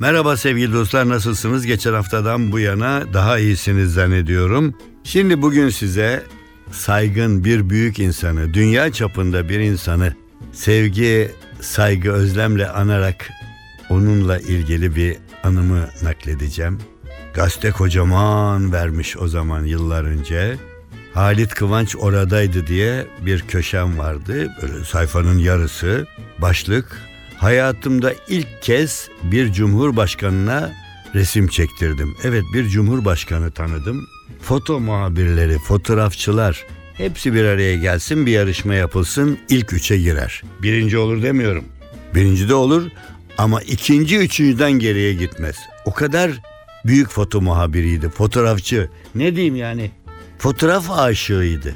Merhaba sevgili dostlar nasılsınız? Geçen haftadan bu yana daha iyisiniz zannediyorum. Şimdi bugün size saygın bir büyük insanı, dünya çapında bir insanı sevgi, saygı, özlemle anarak onunla ilgili bir anımı nakledeceğim. Gazete kocaman vermiş o zaman yıllar önce. Halit Kıvanç oradaydı diye bir köşem vardı. Böyle sayfanın yarısı. Başlık hayatımda ilk kez bir cumhurbaşkanına resim çektirdim. Evet bir cumhurbaşkanı tanıdım. Foto muhabirleri, fotoğrafçılar hepsi bir araya gelsin bir yarışma yapılsın ilk üçe girer. Birinci olur demiyorum. Birinci de olur ama ikinci üçüncüden geriye gitmez. O kadar büyük foto muhabiriydi, fotoğrafçı. Ne diyeyim yani? Fotoğraf aşığıydı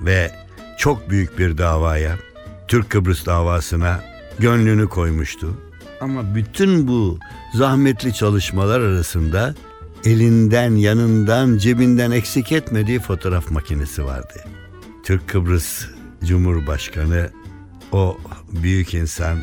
ve çok büyük bir davaya, Türk Kıbrıs davasına gönlünü koymuştu. Ama bütün bu zahmetli çalışmalar arasında elinden, yanından, cebinden eksik etmediği fotoğraf makinesi vardı. Türk Kıbrıs Cumhurbaşkanı o büyük insan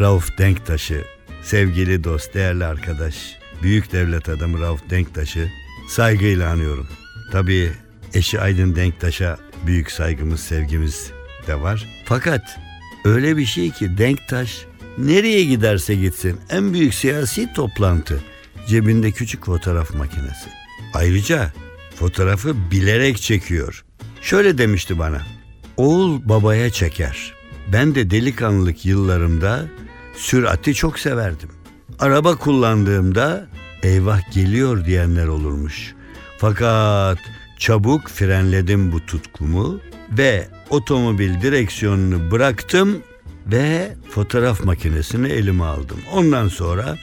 Rauf Denktaş'ı, sevgili dost, değerli arkadaş, büyük devlet adamı Rauf Denktaş'ı saygıyla anıyorum. Tabii eşi Aydın Denktaş'a büyük saygımız, sevgimiz de var. Fakat öyle bir şey ki Denktaş nereye giderse gitsin en büyük siyasi toplantı cebinde küçük fotoğraf makinesi. Ayrıca fotoğrafı bilerek çekiyor. Şöyle demişti bana. Oğul babaya çeker. Ben de delikanlılık yıllarımda sürati çok severdim. Araba kullandığımda eyvah geliyor diyenler olurmuş. Fakat çabuk frenledim bu tutkumu ve otomobil direksiyonunu bıraktım ve fotoğraf makinesini elime aldım. Ondan sonra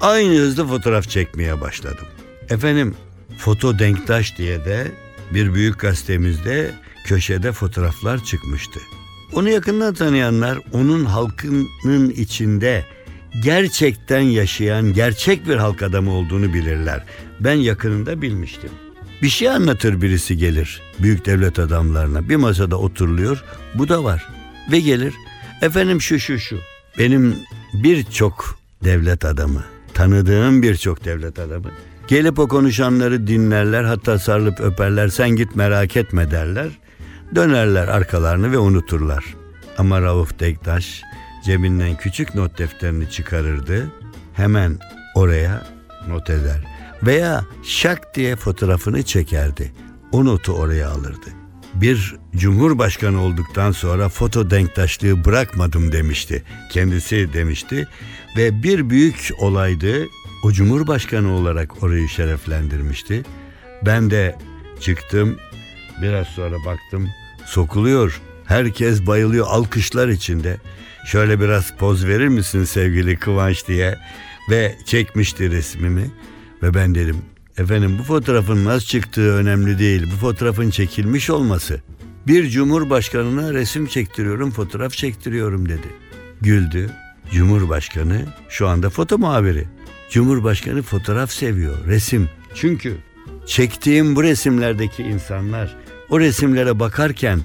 aynı hızda fotoğraf çekmeye başladım. Efendim Foto Denktaş diye de bir büyük gazetemizde köşede fotoğraflar çıkmıştı. Onu yakından tanıyanlar onun halkının içinde gerçekten yaşayan gerçek bir halk adamı olduğunu bilirler. Ben yakınında bilmiştim. Bir şey anlatır birisi gelir büyük devlet adamlarına. Bir masada oturuluyor. Bu da var. Ve gelir. Efendim şu şu şu. Benim birçok devlet adamı, tanıdığım birçok devlet adamı gelip o konuşanları dinlerler hatta sarılıp öperler sen git merak etme derler. Dönerler arkalarını ve unuturlar. Ama Rauf Denktaş cebinden küçük not defterini çıkarırdı. Hemen oraya not eder veya şak diye fotoğrafını çekerdi. O notu oraya alırdı. Bir cumhurbaşkanı olduktan sonra foto denktaşlığı bırakmadım demişti. Kendisi demişti ve bir büyük olaydı. O cumhurbaşkanı olarak orayı şereflendirmişti. Ben de çıktım. Biraz sonra baktım sokuluyor. Herkes bayılıyor alkışlar içinde. Şöyle biraz poz verir misin sevgili Kıvanç diye ve çekmişti resmimi. Ve ben dedim efendim bu fotoğrafın nasıl çıktığı önemli değil. Bu fotoğrafın çekilmiş olması. Bir cumhurbaşkanına resim çektiriyorum, fotoğraf çektiriyorum dedi. Güldü. Cumhurbaşkanı şu anda foto muhabiri. Cumhurbaşkanı fotoğraf seviyor, resim. Çünkü çektiğim bu resimlerdeki insanlar o resimlere bakarken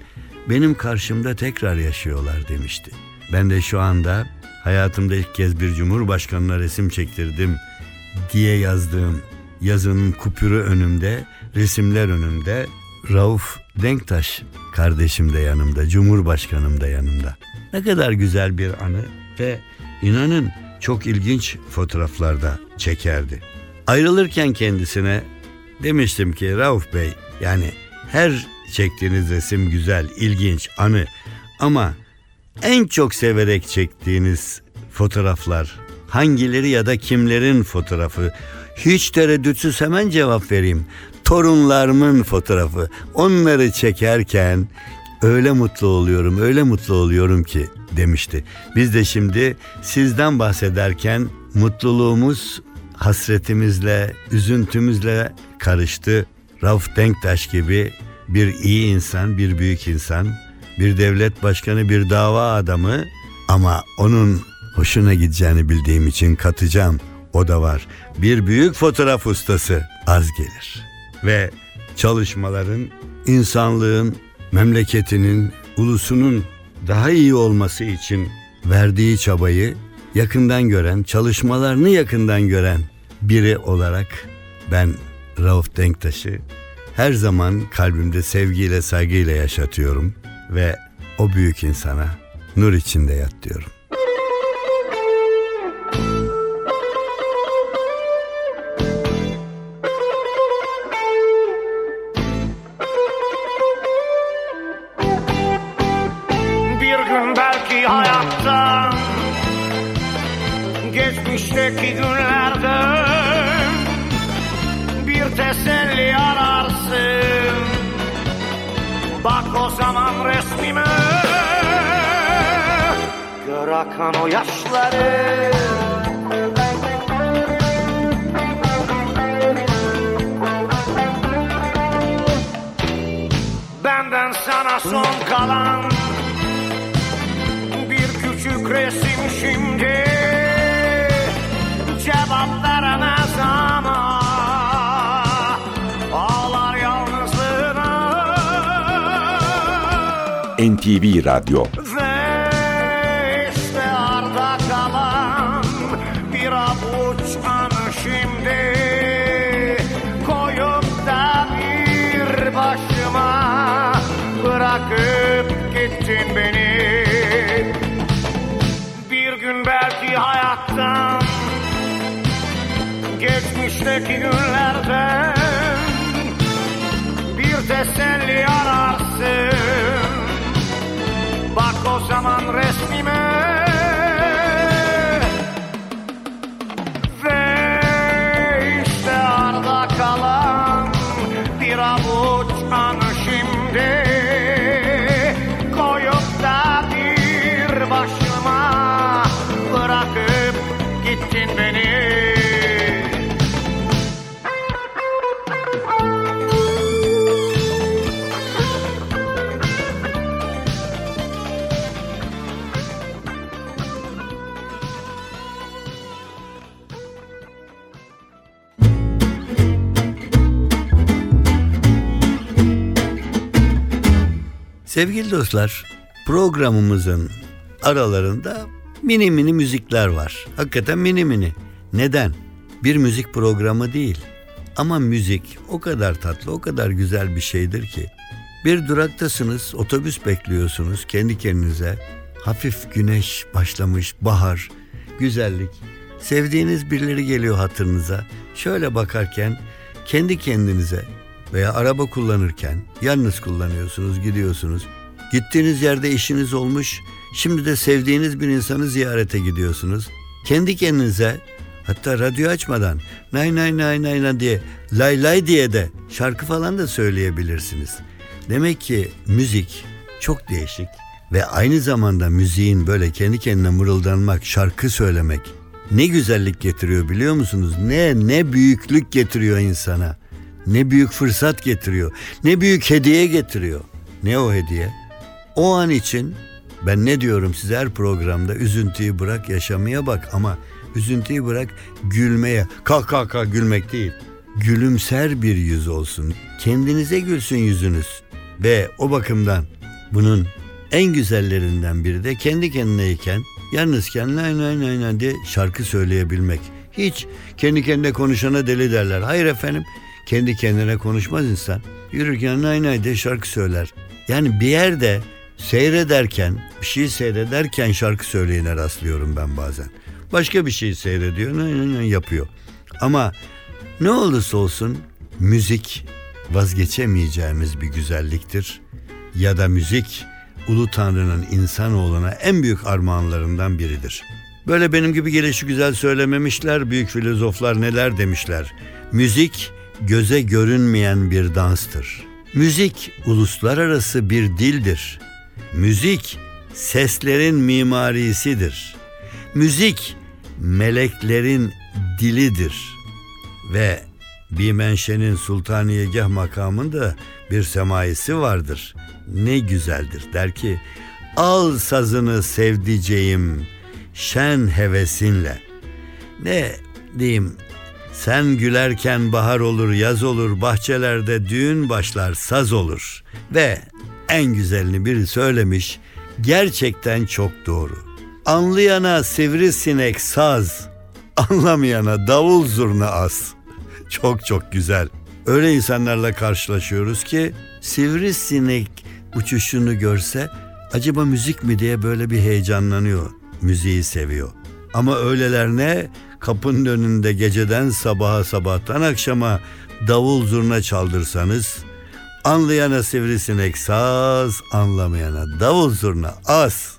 benim karşımda tekrar yaşıyorlar demişti. Ben de şu anda hayatımda ilk kez bir cumhurbaşkanına resim çektirdim diye yazdığım yazının kupürü önümde, resimler önümde. Rauf Denktaş kardeşim de yanımda, Cumhurbaşkanım da yanımda. Ne kadar güzel bir anı ve inanın çok ilginç fotoğraflarda çekerdi. Ayrılırken kendisine demiştim ki Rauf Bey yani her çektiğiniz resim güzel, ilginç, anı ama en çok severek çektiğiniz fotoğraflar hangileri ya da kimlerin fotoğrafı Hiç tereddütsüz hemen cevap vereyim. Torunlarımın fotoğrafı. Onları çekerken öyle mutlu oluyorum, öyle mutlu oluyorum ki demişti. Biz de şimdi sizden bahsederken mutluluğumuz hasretimizle, üzüntümüzle karıştı. Rauf Denktaş gibi bir iyi insan, bir büyük insan, bir devlet başkanı, bir dava adamı ama onun hoşuna gideceğini bildiğim için katacağım. O da var. Bir büyük fotoğraf ustası az gelir. Ve çalışmaların insanlığın, memleketinin, ulusunun daha iyi olması için verdiği çabayı yakından gören, çalışmalarını yakından gören biri olarak ben Rauf Denktaş'ı her zaman kalbimde sevgiyle, saygıyla yaşatıyorum ve o büyük insana nur içinde yat diyorum. Hayattan Geçmişteki günlerden Bir teselli ararsın. Bak o zaman resmime Gör akan o yaşları. Benden sana son kalan resim şimdi Cevap veremez ama Ağlar yalnızlığına. NTV Radyo Ve hayattan Geçmişteki günlerden Bir teselli ararsın. Bak o zaman resmime Sevgili dostlar, programımızın aralarında mini mini müzikler var. Hakikaten mini mini. Neden? Bir müzik programı değil. Ama müzik o kadar tatlı, o kadar güzel bir şeydir ki. Bir duraktasınız, otobüs bekliyorsunuz kendi kendinize. Hafif güneş başlamış, bahar, güzellik. Sevdiğiniz birileri geliyor hatırınıza. Şöyle bakarken kendi kendinize veya araba kullanırken yalnız kullanıyorsunuz, gidiyorsunuz. Gittiğiniz yerde işiniz olmuş, şimdi de sevdiğiniz bir insanı ziyarete gidiyorsunuz. Kendi kendinize hatta radyo açmadan nay nay nay nay nay diye lay lay diye de şarkı falan da söyleyebilirsiniz. Demek ki müzik çok değişik ve aynı zamanda müziğin böyle kendi kendine mırıldanmak, şarkı söylemek ne güzellik getiriyor biliyor musunuz? Ne ne büyüklük getiriyor insana. Ne büyük fırsat getiriyor. Ne büyük hediye getiriyor. Ne o hediye? O an için ben ne diyorum size her programda üzüntüyü bırak yaşamaya bak ama üzüntüyü bırak gülmeye. Kalk kalk kalk gülmek değil. Gülümser bir yüz olsun. Kendinize gülsün yüzünüz. Ve o bakımdan bunun en güzellerinden biri de kendi kendineyken yalnızken nay nay nay nay diye şarkı söyleyebilmek. Hiç kendi kendine konuşana deli derler. Hayır efendim kendi kendine konuşmaz insan. Yürürken nay nay diye şarkı söyler. Yani bir yerde seyrederken, bir şey seyrederken şarkı söyleyene rastlıyorum ben bazen. Başka bir şey seyrediyor, nay nay yapıyor. Ama ne olursa olsun müzik vazgeçemeyeceğimiz bir güzelliktir. Ya da müzik Ulu Tanrı'nın insanoğluna en büyük armağanlarından biridir. Böyle benim gibi gelişi güzel söylememişler. Büyük filozoflar neler demişler. Müzik göze görünmeyen bir danstır. Müzik uluslararası bir dildir. Müzik seslerin mimarisidir. Müzik meleklerin dilidir. Ve Bimenşe'nin Sultaniyegah makamında bir semaisi vardır. Ne güzeldir der ki al sazını sevdiceğim şen hevesinle. Ne diyeyim sen gülerken bahar olur, yaz olur, bahçelerde düğün başlar, saz olur. Ve en güzelini biri söylemiş, gerçekten çok doğru. Anlayana sivrisinek saz, anlamayana davul zurna az. Çok çok güzel. Öyle insanlarla karşılaşıyoruz ki sivrisinek uçuşunu görse acaba müzik mi diye böyle bir heyecanlanıyor. Müziği seviyor. Ama öyleler ne? Kapının önünde geceden sabaha sabahtan akşama davul zurna çaldırsanız anlayana sivrisinek saz, anlamayana davul zurna az.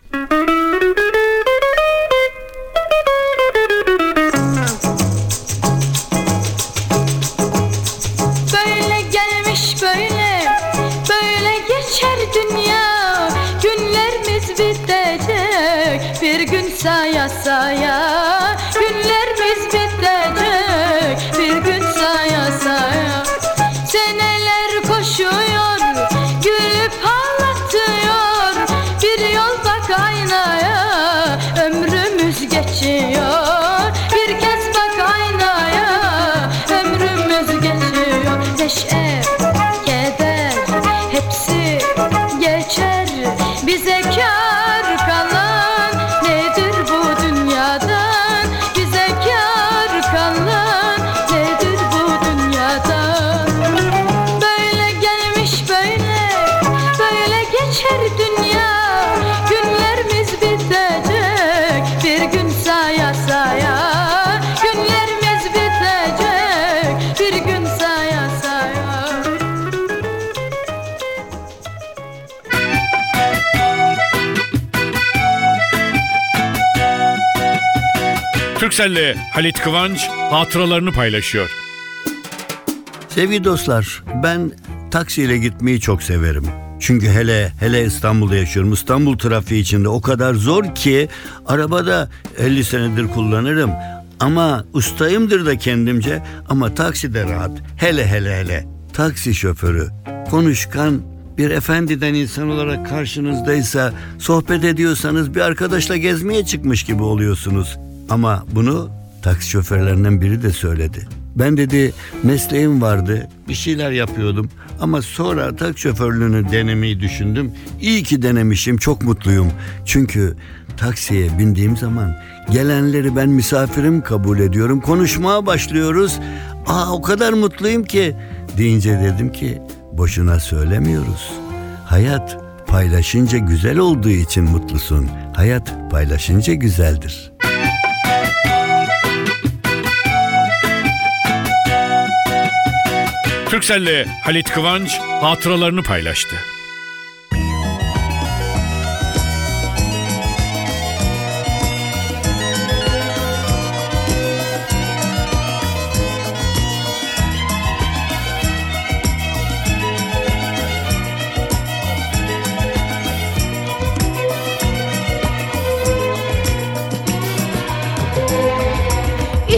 Gün saya saya Türkcell'le Halit Kıvanç hatıralarını paylaşıyor. Sevgili dostlar, ben taksiyle gitmeyi çok severim. Çünkü hele hele İstanbul'da yaşıyorum. İstanbul trafiği içinde o kadar zor ki arabada 50 senedir kullanırım. Ama ustayımdır da kendimce ama takside rahat. Hele hele hele. Taksi şoförü konuşkan bir efendiden insan olarak karşınızdaysa sohbet ediyorsanız bir arkadaşla gezmeye çıkmış gibi oluyorsunuz. Ama bunu taksi şoförlerinden biri de söyledi. Ben dedi mesleğim vardı bir şeyler yapıyordum ama sonra taksi şoförlüğünü denemeyi düşündüm. İyi ki denemişim çok mutluyum. Çünkü taksiye bindiğim zaman gelenleri ben misafirim kabul ediyorum. Konuşmaya başlıyoruz. Aa o kadar mutluyum ki deyince dedim ki boşuna söylemiyoruz. Hayat paylaşınca güzel olduğu için mutlusun. Hayat paylaşınca güzeldir. Türkcell'le Halit Kıvanç hatıralarını paylaştı.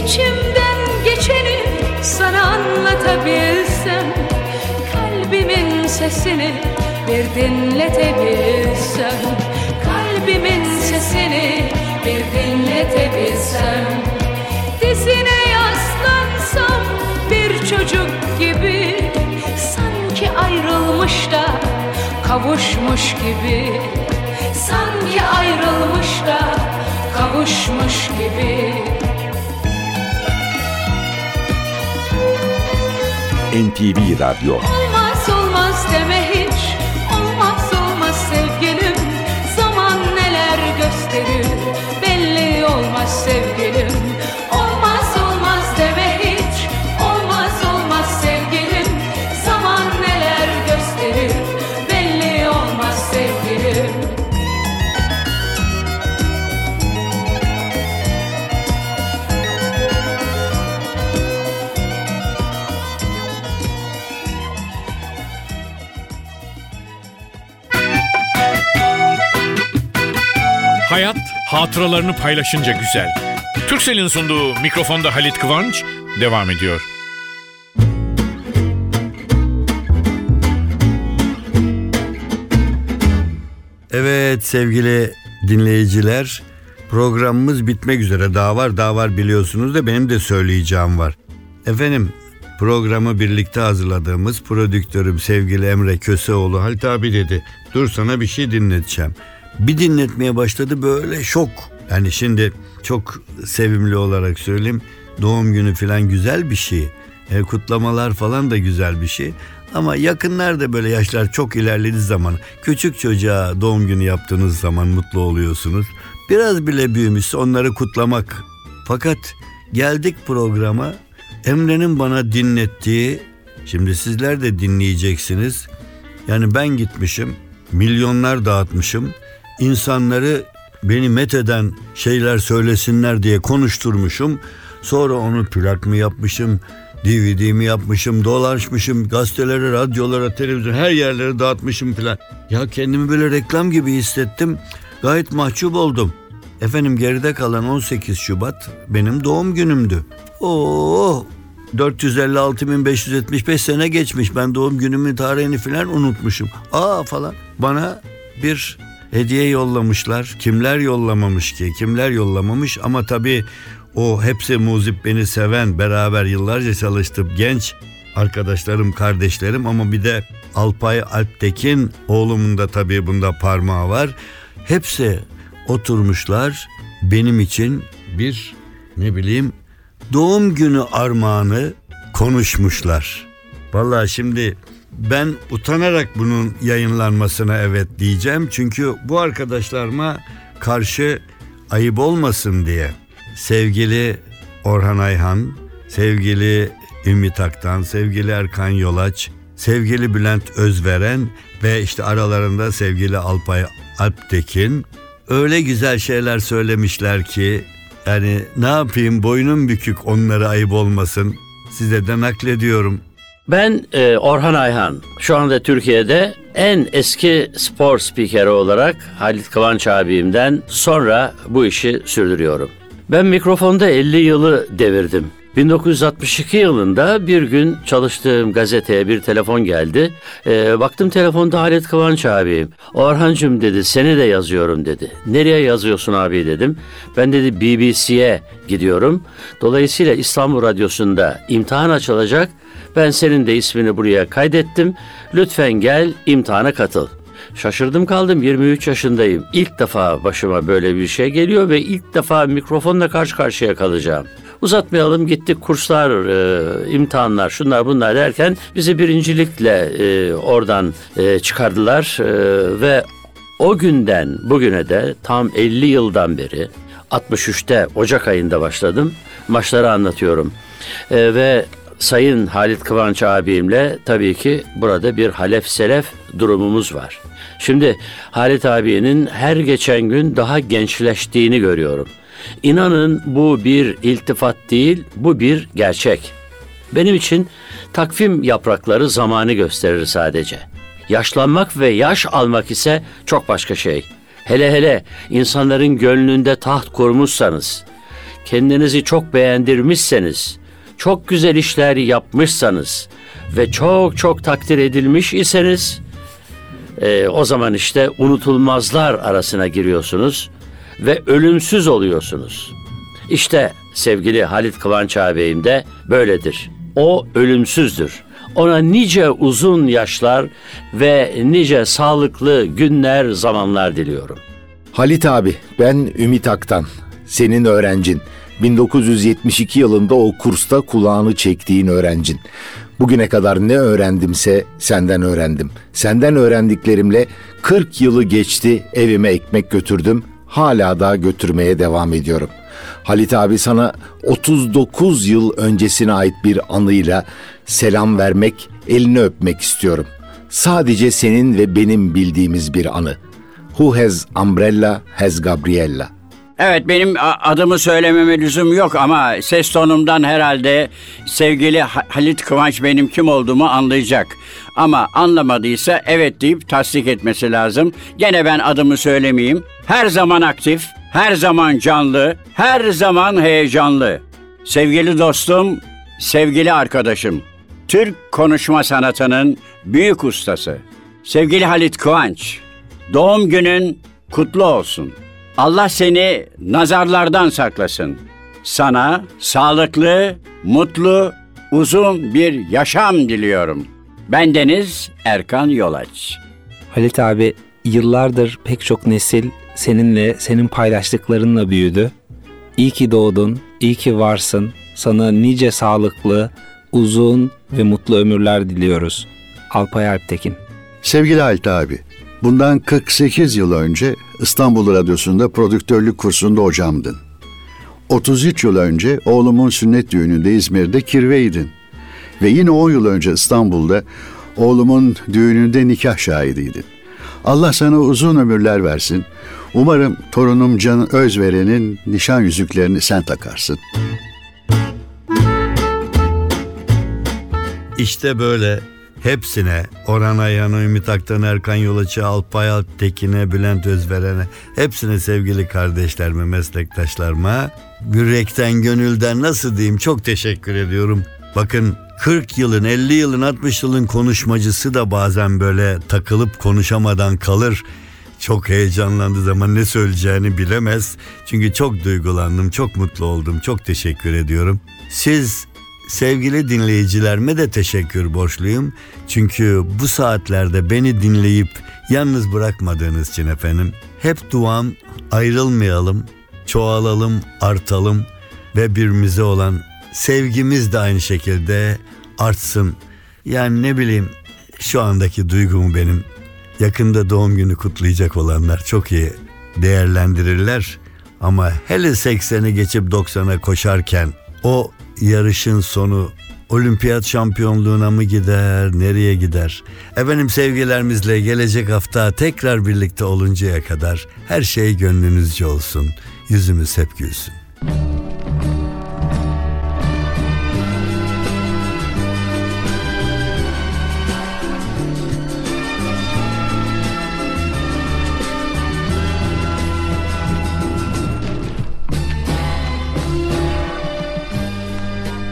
İçimden geçeni sana anlatabilsem Kalbimin sesini bir dinletebilsem Kalbimin sesini bir dinletebilsem. Dizine yaslansam bir çocuk gibi Sanki ayrılmış da kavuşmuş gibi Sanki ayrılmış da kavuşmuş gibi NTV Radyo hatıralarını paylaşınca güzel. Türksel'in sunduğu mikrofonda Halit Kıvanç devam ediyor. Evet sevgili dinleyiciler programımız bitmek üzere. Daha var daha var biliyorsunuz da benim de söyleyeceğim var. Efendim programı birlikte hazırladığımız prodüktörüm sevgili Emre Köseoğlu Halit abi dedi. Dur sana bir şey dinleteceğim. Bir dinletmeye başladı böyle şok. Yani şimdi çok sevimli olarak söyleyeyim. Doğum günü falan güzel bir şey. E, kutlamalar falan da güzel bir şey. Ama yakınlarda böyle yaşlar çok ilerlediği zaman küçük çocuğa doğum günü yaptığınız zaman mutlu oluyorsunuz. Biraz bile büyümüşse onları kutlamak. Fakat geldik programa Emre'nin bana dinlettiği şimdi sizler de dinleyeceksiniz. Yani ben gitmişim milyonlar dağıtmışım. İnsanları beni metheden şeyler söylesinler diye konuşturmuşum. Sonra onu plak mı yapmışım, DVD mi yapmışım, dolaşmışım, gazetelere, radyolara, televizyon her yerlere dağıtmışım filan. Ya kendimi böyle reklam gibi hissettim. Gayet mahcup oldum. Efendim geride kalan 18 Şubat benim doğum günümdü. Oo 456.575 sene geçmiş. Ben doğum günümü tarihini filan unutmuşum. Aa falan. Bana bir hediye yollamışlar. Kimler yollamamış ki? Kimler yollamamış ama tabii o hepsi muzip beni seven, beraber yıllarca çalıştım genç arkadaşlarım, kardeşlerim ama bir de Alpay Alptekin oğlumun da tabii bunda parmağı var. Hepsi oturmuşlar benim için bir ne bileyim doğum günü armağanı konuşmuşlar. Vallahi şimdi ben utanarak bunun yayınlanmasına evet diyeceğim. Çünkü bu arkadaşlarıma karşı ayıp olmasın diye sevgili Orhan Ayhan, sevgili Ümit Aktan, sevgili Erkan Yolaç, sevgili Bülent Özveren ve işte aralarında sevgili Alpay Alptekin öyle güzel şeyler söylemişler ki yani ne yapayım boynum bükük onlara ayıp olmasın. Size de naklediyorum. Ben e, Orhan Ayhan. Şu anda Türkiye'de en eski spor spikeri olarak Halit Kıvanç abimden sonra bu işi sürdürüyorum. Ben mikrofonda 50 yılı devirdim. 1962 yılında bir gün çalıştığım gazeteye bir telefon geldi. Ee, baktım telefonda Halit Kıvanç abim. Orhancım dedi seni de yazıyorum dedi. Nereye yazıyorsun abi dedim. Ben dedi BBC'ye gidiyorum. Dolayısıyla İstanbul Radyosu'nda imtihan açılacak. Ben senin de ismini buraya kaydettim. Lütfen gel imtihana katıl. Şaşırdım kaldım 23 yaşındayım. İlk defa başıma böyle bir şey geliyor ve ilk defa mikrofonla karşı karşıya kalacağım. Uzatmayalım gittik kurslar, e, imtihanlar, şunlar bunlar derken bizi birincilikle e, oradan e, çıkardılar e, ve o günden bugüne de tam 50 yıldan beri 63'te Ocak ayında başladım. Maçları anlatıyorum. E, ve Sayın Halit Kıvanç abimle tabii ki burada bir halef selef durumumuz var. Şimdi Halit abinin her geçen gün daha gençleştiğini görüyorum. İnanın bu bir iltifat değil, bu bir gerçek. Benim için takvim yaprakları zamanı gösterir sadece. Yaşlanmak ve yaş almak ise çok başka şey. Hele hele insanların gönlünde taht kurmuşsanız, kendinizi çok beğendirmişseniz, çok güzel işler yapmışsanız ve çok çok takdir edilmiş iseniz e, o zaman işte unutulmazlar arasına giriyorsunuz ve ölümsüz oluyorsunuz. İşte sevgili Halit Kıvanç ağabeyim de böyledir. O ölümsüzdür. Ona nice uzun yaşlar ve nice sağlıklı günler, zamanlar diliyorum. Halit abi, ben Ümit Aktan, senin öğrencin. 1972 yılında o kursta kulağını çektiğin öğrencin. Bugüne kadar ne öğrendimse senden öğrendim. Senden öğrendiklerimle 40 yılı geçti, evime ekmek götürdüm. Hala da götürmeye devam ediyorum. Halit abi sana 39 yıl öncesine ait bir anıyla selam vermek, elini öpmek istiyorum. Sadece senin ve benim bildiğimiz bir anı. Who has umbrella has Gabriella. Evet benim adımı söylememe lüzum yok ama ses tonumdan herhalde sevgili Ha- Halit Kıvanç benim kim olduğumu anlayacak. Ama anlamadıysa evet deyip tasdik etmesi lazım. Gene ben adımı söylemeyeyim. Her zaman aktif, her zaman canlı, her zaman heyecanlı. Sevgili dostum, sevgili arkadaşım, Türk konuşma sanatının büyük ustası. Sevgili Halit Kıvanç, doğum günün kutlu olsun. Allah seni nazarlardan saklasın. Sana sağlıklı, mutlu, uzun bir yaşam diliyorum. Bendeniz Erkan Yolaç. Halit abi yıllardır pek çok nesil seninle, senin paylaştıklarınla büyüdü. İyi ki doğdun, iyi ki varsın. Sana nice sağlıklı, uzun ve mutlu ömürler diliyoruz. Alpay Alptekin. Sevgili Halit abi, bundan 48 yıl önce İstanbul Radyosu'nda prodüktörlük kursunda hocamdın. 33 yıl önce oğlumun sünnet düğününde İzmir'de kirveydin. Ve yine 10 yıl önce İstanbul'da oğlumun düğününde nikah şahidiydin. Allah sana uzun ömürler versin. Umarım torunum Can Özveren'in nişan yüzüklerini sen takarsın. İşte böyle hepsine Orhan Ayhan'a, Ümit Aktan, Erkan Yolaç'a, Alpay Alptekin'e, Bülent Özveren'e hepsine sevgili kardeşlerime, meslektaşlarıma yürekten, gönülden nasıl diyeyim çok teşekkür ediyorum. Bakın 40 yılın, 50 yılın, 60 yılın konuşmacısı da bazen böyle takılıp konuşamadan kalır. Çok heyecanlandığı zaman ne söyleyeceğini bilemez. Çünkü çok duygulandım, çok mutlu oldum. Çok teşekkür ediyorum. Siz sevgili dinleyicilerime de teşekkür borçluyum. Çünkü bu saatlerde beni dinleyip yalnız bırakmadığınız için efendim. Hep duam ayrılmayalım, çoğalalım, artalım ve birbirimize olan sevgimiz de aynı şekilde artsın. Yani ne bileyim şu andaki duygumu benim yakında doğum günü kutlayacak olanlar çok iyi değerlendirirler. Ama hele 80'i geçip 90'a koşarken o yarışın sonu olimpiyat şampiyonluğuna mı gider, nereye gider? Efendim sevgilerimizle gelecek hafta tekrar birlikte oluncaya kadar her şey gönlünüzce olsun. Yüzümüz hep gülsün.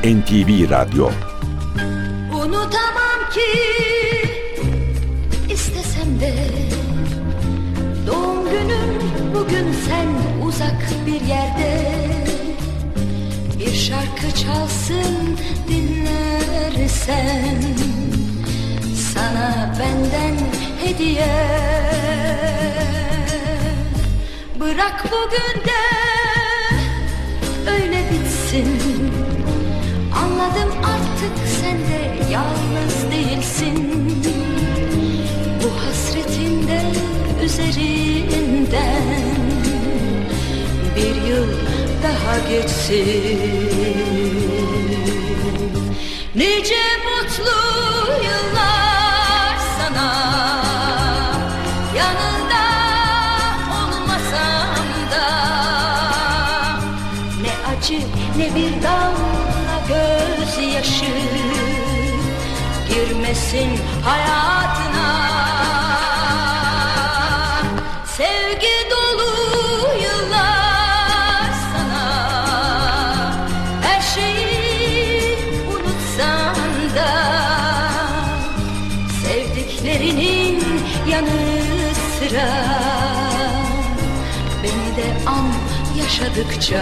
NTV Radyo. Unutamam ki istesem de Doğum günün bugün sen uzak bir yerde. Bir şarkı çalsın dinlersen Sana benden hediye. Bırak bugün de öyle bitsin Anladım artık sen de yalnız değilsin. Bu hasretinde üzerinden Bir yıl daha geçsin. Nice mutlu yıllar sana. Yanında olmasam da Ne acı ne bir damla Girmesin hayatına. Sevgi dolu yıllar sana. Her şeyi unutsan da Sevdiklerinin yanı sıra. Beni de an yaşadıkça